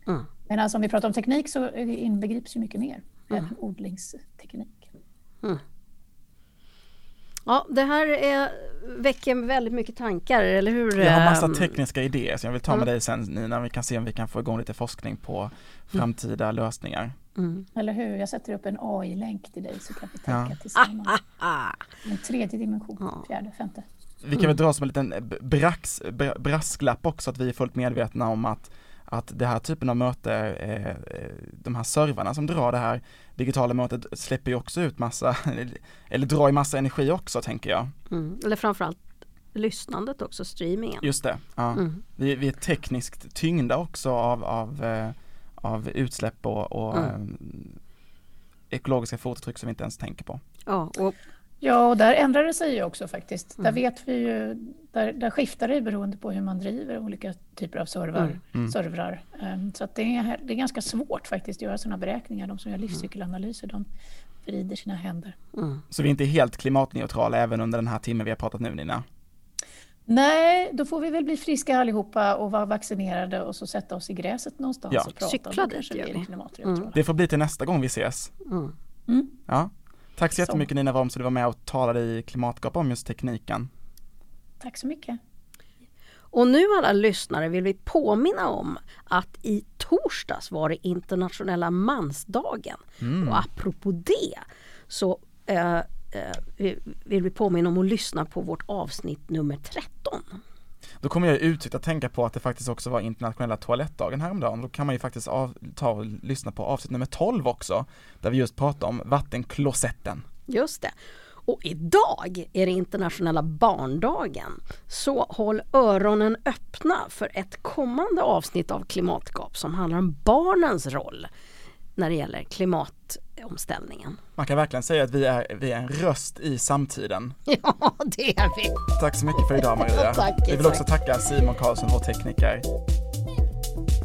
Mm. Men alltså om vi pratar om teknik så inbegrips ju mycket mer, mm. även odlingsteknik. Mm. Ja, det här är, väcker väldigt mycket tankar, eller hur? Jag har massa ehm, tekniska idéer som jag vill ta med mm. dig sen Nina, vi kan se om vi kan få igång lite forskning på framtida mm. lösningar. Mm. Eller hur? Jag sätter upp en AI-länk till dig så kan vi tänka ja. tillsammans. En tredje dimension, ja. fjärde, femte. Vi kan väl dra som en liten brax, brasklapp också att vi är fullt medvetna om att att det här typen av möte, eh, de här servrarna som drar det här digitala mötet släpper ju också ut massa, eller drar ju massa energi också tänker jag. Mm. Eller framförallt lyssnandet också, streamingen. Just det, ja. Mm. Vi, vi, är tekniskt tyngda också av, av, eh, av utsläpp och, och mm. eh, ekologiska fotavtryck som vi inte ens tänker på. Ja, och Ja, och där ändrar det sig ju också faktiskt. Mm. Där vet vi ju, där, där skiftar det beroende på hur man driver olika typer av server, mm. mm. servrar. Um, så att det, är, det är ganska svårt faktiskt att göra sådana beräkningar. De som gör livscykelanalyser, de vrider sina händer. Mm. Så vi är inte helt klimatneutrala även under den här timmen vi har pratat nu, Nina? Nej, då får vi väl bli friska allihopa och vara vaccinerade och så sätta oss i gräset någonstans ja. och prata. Cykla dit gör vi. Mm. Det får bli till nästa gång vi ses. Mm. Ja. Tack så jättemycket Nina Worm så du var med och talade i Klimatgap om just tekniken. Tack så mycket. Och nu alla lyssnare vill vi påminna om att i torsdags var det internationella mansdagen. Mm. Och apropå det så eh, eh, vill vi påminna om att lyssna på vårt avsnitt nummer 13. Då kommer jag uttryckt att tänka på att det faktiskt också var internationella toalettdagen häromdagen. Då kan man ju faktiskt av, ta och lyssna på avsnitt nummer 12 också, där vi just pratade om vattenklosetten. Just det. Och idag är det internationella barndagen. Så håll öronen öppna för ett kommande avsnitt av Klimatgap som handlar om barnens roll när det gäller klimatomställningen. Man kan verkligen säga att vi är, vi är en röst i samtiden. Ja, det är vi. Tack så mycket för idag Maria. Tack, vi vill också tacka Simon Karlsson, vår tekniker.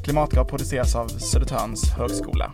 Klimatgap produceras av Södertörns högskola.